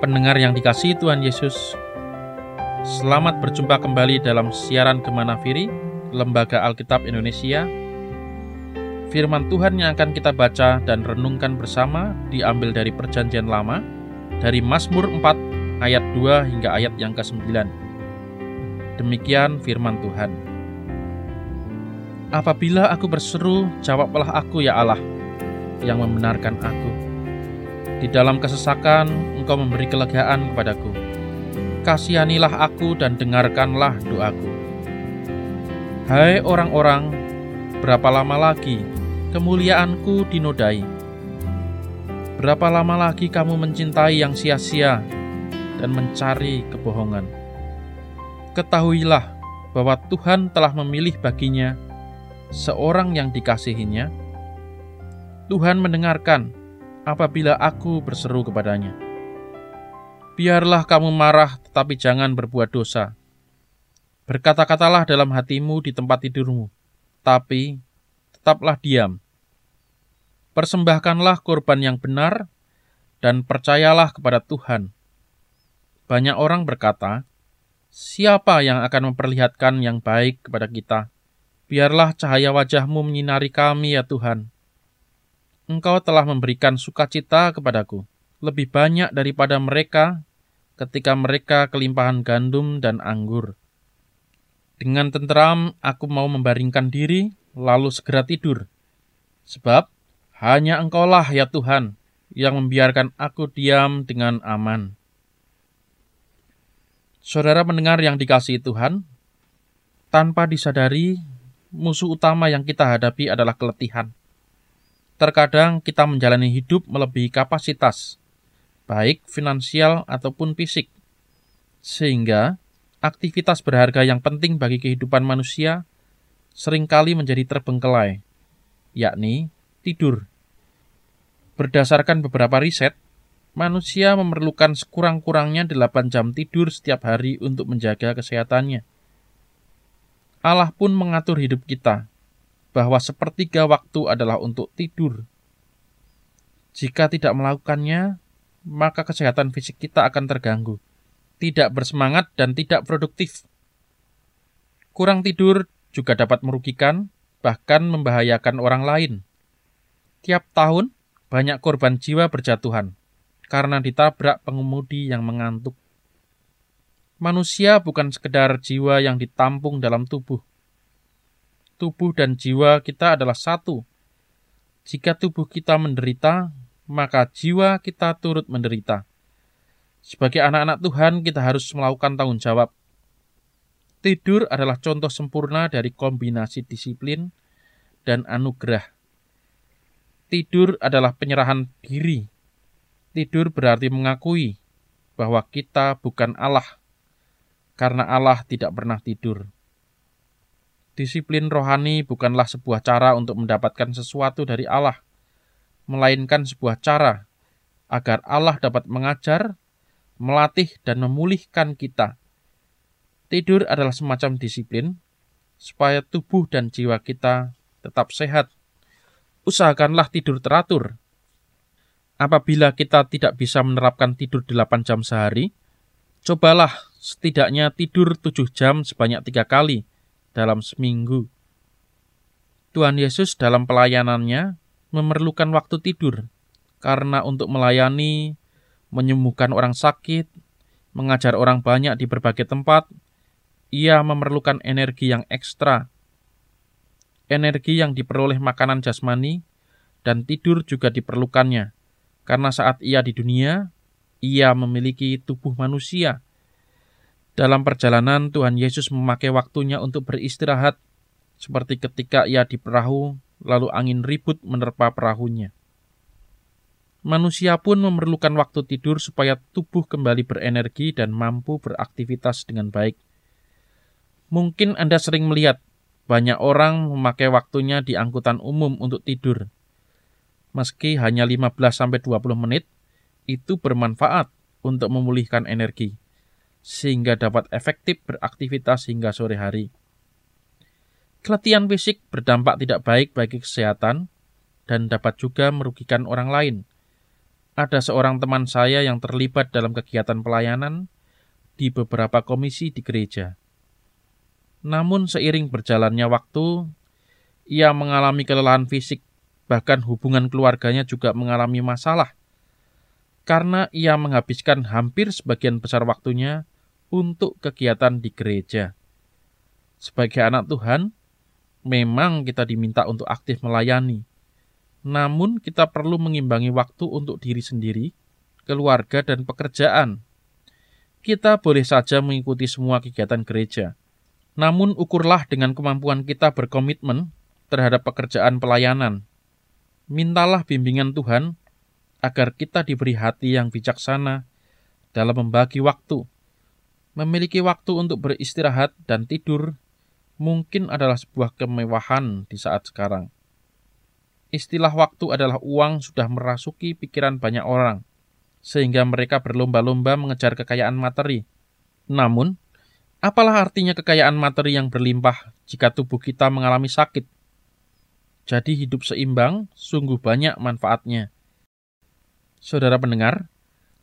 Pendengar yang dikasihi Tuhan Yesus, selamat berjumpa kembali dalam siaran Gemana Firi, Lembaga Alkitab Indonesia. Firman Tuhan yang akan kita baca dan renungkan bersama diambil dari Perjanjian Lama, dari Mazmur 4 ayat 2 hingga ayat yang ke-9. Demikian firman Tuhan. Apabila aku berseru, jawablah aku ya Allah, yang membenarkan aku di dalam kesesakan, Engkau memberi kelegaan kepadaku. Kasihanilah aku dan dengarkanlah doaku. Hai orang-orang, berapa lama lagi kemuliaanku dinodai? Berapa lama lagi kamu mencintai yang sia-sia dan mencari kebohongan? Ketahuilah bahwa Tuhan telah memilih baginya seorang yang dikasihinya. Tuhan mendengarkan apabila aku berseru kepadanya. Biarlah kamu marah, tetapi jangan berbuat dosa. Berkata-katalah dalam hatimu di tempat tidurmu, tapi tetaplah diam. Persembahkanlah korban yang benar, dan percayalah kepada Tuhan. Banyak orang berkata, Siapa yang akan memperlihatkan yang baik kepada kita? Biarlah cahaya wajahmu menyinari kami ya Tuhan Engkau telah memberikan sukacita kepadaku, lebih banyak daripada mereka ketika mereka kelimpahan gandum dan anggur. Dengan tenteram aku mau membaringkan diri, lalu segera tidur. Sebab hanya engkaulah ya Tuhan yang membiarkan aku diam dengan aman. Saudara mendengar yang dikasihi Tuhan, tanpa disadari, musuh utama yang kita hadapi adalah keletihan. Terkadang kita menjalani hidup melebihi kapasitas, baik finansial ataupun fisik, sehingga aktivitas berharga yang penting bagi kehidupan manusia sering kali menjadi terbengkelai, yakni tidur. Berdasarkan beberapa riset, manusia memerlukan sekurang-kurangnya 8 jam tidur setiap hari untuk menjaga kesehatannya. Allah pun mengatur hidup kita bahwa sepertiga waktu adalah untuk tidur. Jika tidak melakukannya, maka kesehatan fisik kita akan terganggu, tidak bersemangat, dan tidak produktif. Kurang tidur juga dapat merugikan, bahkan membahayakan orang lain. Tiap tahun, banyak korban jiwa berjatuhan karena ditabrak pengemudi yang mengantuk. Manusia bukan sekedar jiwa yang ditampung dalam tubuh, tubuh dan jiwa kita adalah satu. Jika tubuh kita menderita, maka jiwa kita turut menderita. Sebagai anak-anak Tuhan, kita harus melakukan tanggung jawab. Tidur adalah contoh sempurna dari kombinasi disiplin dan anugerah. Tidur adalah penyerahan diri. Tidur berarti mengakui bahwa kita bukan Allah, karena Allah tidak pernah tidur. Disiplin rohani bukanlah sebuah cara untuk mendapatkan sesuatu dari Allah, melainkan sebuah cara agar Allah dapat mengajar, melatih, dan memulihkan kita. Tidur adalah semacam disiplin supaya tubuh dan jiwa kita tetap sehat. Usahakanlah tidur teratur. Apabila kita tidak bisa menerapkan tidur 8 jam sehari, cobalah setidaknya tidur 7 jam sebanyak tiga kali dalam seminggu. Tuhan Yesus dalam pelayanannya memerlukan waktu tidur karena untuk melayani, menyembuhkan orang sakit, mengajar orang banyak di berbagai tempat, ia memerlukan energi yang ekstra. Energi yang diperoleh makanan jasmani dan tidur juga diperlukannya, karena saat ia di dunia, ia memiliki tubuh manusia dalam perjalanan, Tuhan Yesus memakai waktunya untuk beristirahat, seperti ketika ia di perahu, lalu angin ribut menerpa perahunya. Manusia pun memerlukan waktu tidur supaya tubuh kembali berenergi dan mampu beraktivitas dengan baik. Mungkin Anda sering melihat banyak orang memakai waktunya di angkutan umum untuk tidur. Meski hanya 15-20 menit, itu bermanfaat untuk memulihkan energi sehingga dapat efektif beraktivitas hingga sore hari. Keletihan fisik berdampak tidak baik bagi kesehatan dan dapat juga merugikan orang lain. ada seorang teman saya yang terlibat dalam kegiatan pelayanan di beberapa komisi di gereja. Namun seiring berjalannya waktu, ia mengalami kelelahan fisik, bahkan hubungan keluarganya juga mengalami masalah karena ia menghabiskan hampir sebagian besar waktunya untuk kegiatan di gereja. Sebagai anak Tuhan, memang kita diminta untuk aktif melayani, namun kita perlu mengimbangi waktu untuk diri sendiri, keluarga, dan pekerjaan. Kita boleh saja mengikuti semua kegiatan gereja, namun ukurlah dengan kemampuan kita berkomitmen terhadap pekerjaan pelayanan. Mintalah bimbingan Tuhan agar kita diberi hati yang bijaksana dalam membagi waktu. Memiliki waktu untuk beristirahat dan tidur mungkin adalah sebuah kemewahan di saat sekarang. Istilah waktu adalah uang sudah merasuki pikiran banyak orang, sehingga mereka berlomba-lomba mengejar kekayaan materi. Namun, apalah artinya kekayaan materi yang berlimpah jika tubuh kita mengalami sakit? Jadi hidup seimbang sungguh banyak manfaatnya. Saudara pendengar,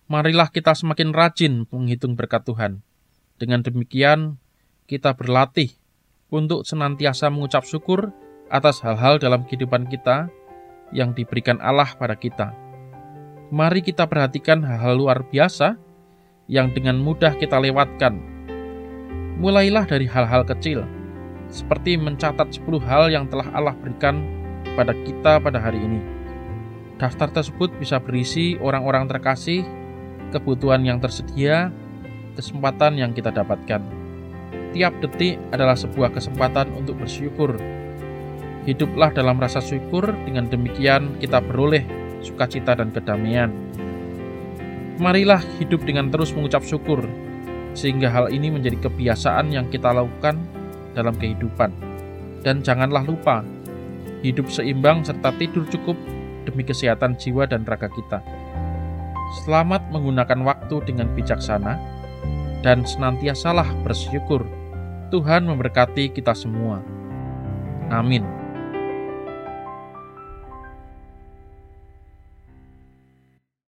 marilah kita semakin rajin menghitung berkat Tuhan. Dengan demikian, kita berlatih untuk senantiasa mengucap syukur atas hal-hal dalam kehidupan kita yang diberikan Allah pada kita. Mari kita perhatikan hal-hal luar biasa yang dengan mudah kita lewatkan. Mulailah dari hal-hal kecil, seperti mencatat 10 hal yang telah Allah berikan pada kita pada hari ini. Daftar tersebut bisa berisi orang-orang terkasih, kebutuhan yang tersedia, kesempatan yang kita dapatkan. Tiap detik adalah sebuah kesempatan untuk bersyukur Hiduplah dalam rasa syukur, dengan demikian kita beroleh sukacita dan kedamaian. Marilah hidup dengan terus mengucap syukur, sehingga hal ini menjadi kebiasaan yang kita lakukan dalam kehidupan. Dan janganlah lupa, hidup seimbang serta tidur cukup demi kesehatan jiwa dan raga kita. Selamat menggunakan waktu dengan bijaksana, dan senantiasalah bersyukur. Tuhan memberkati kita semua. Amin.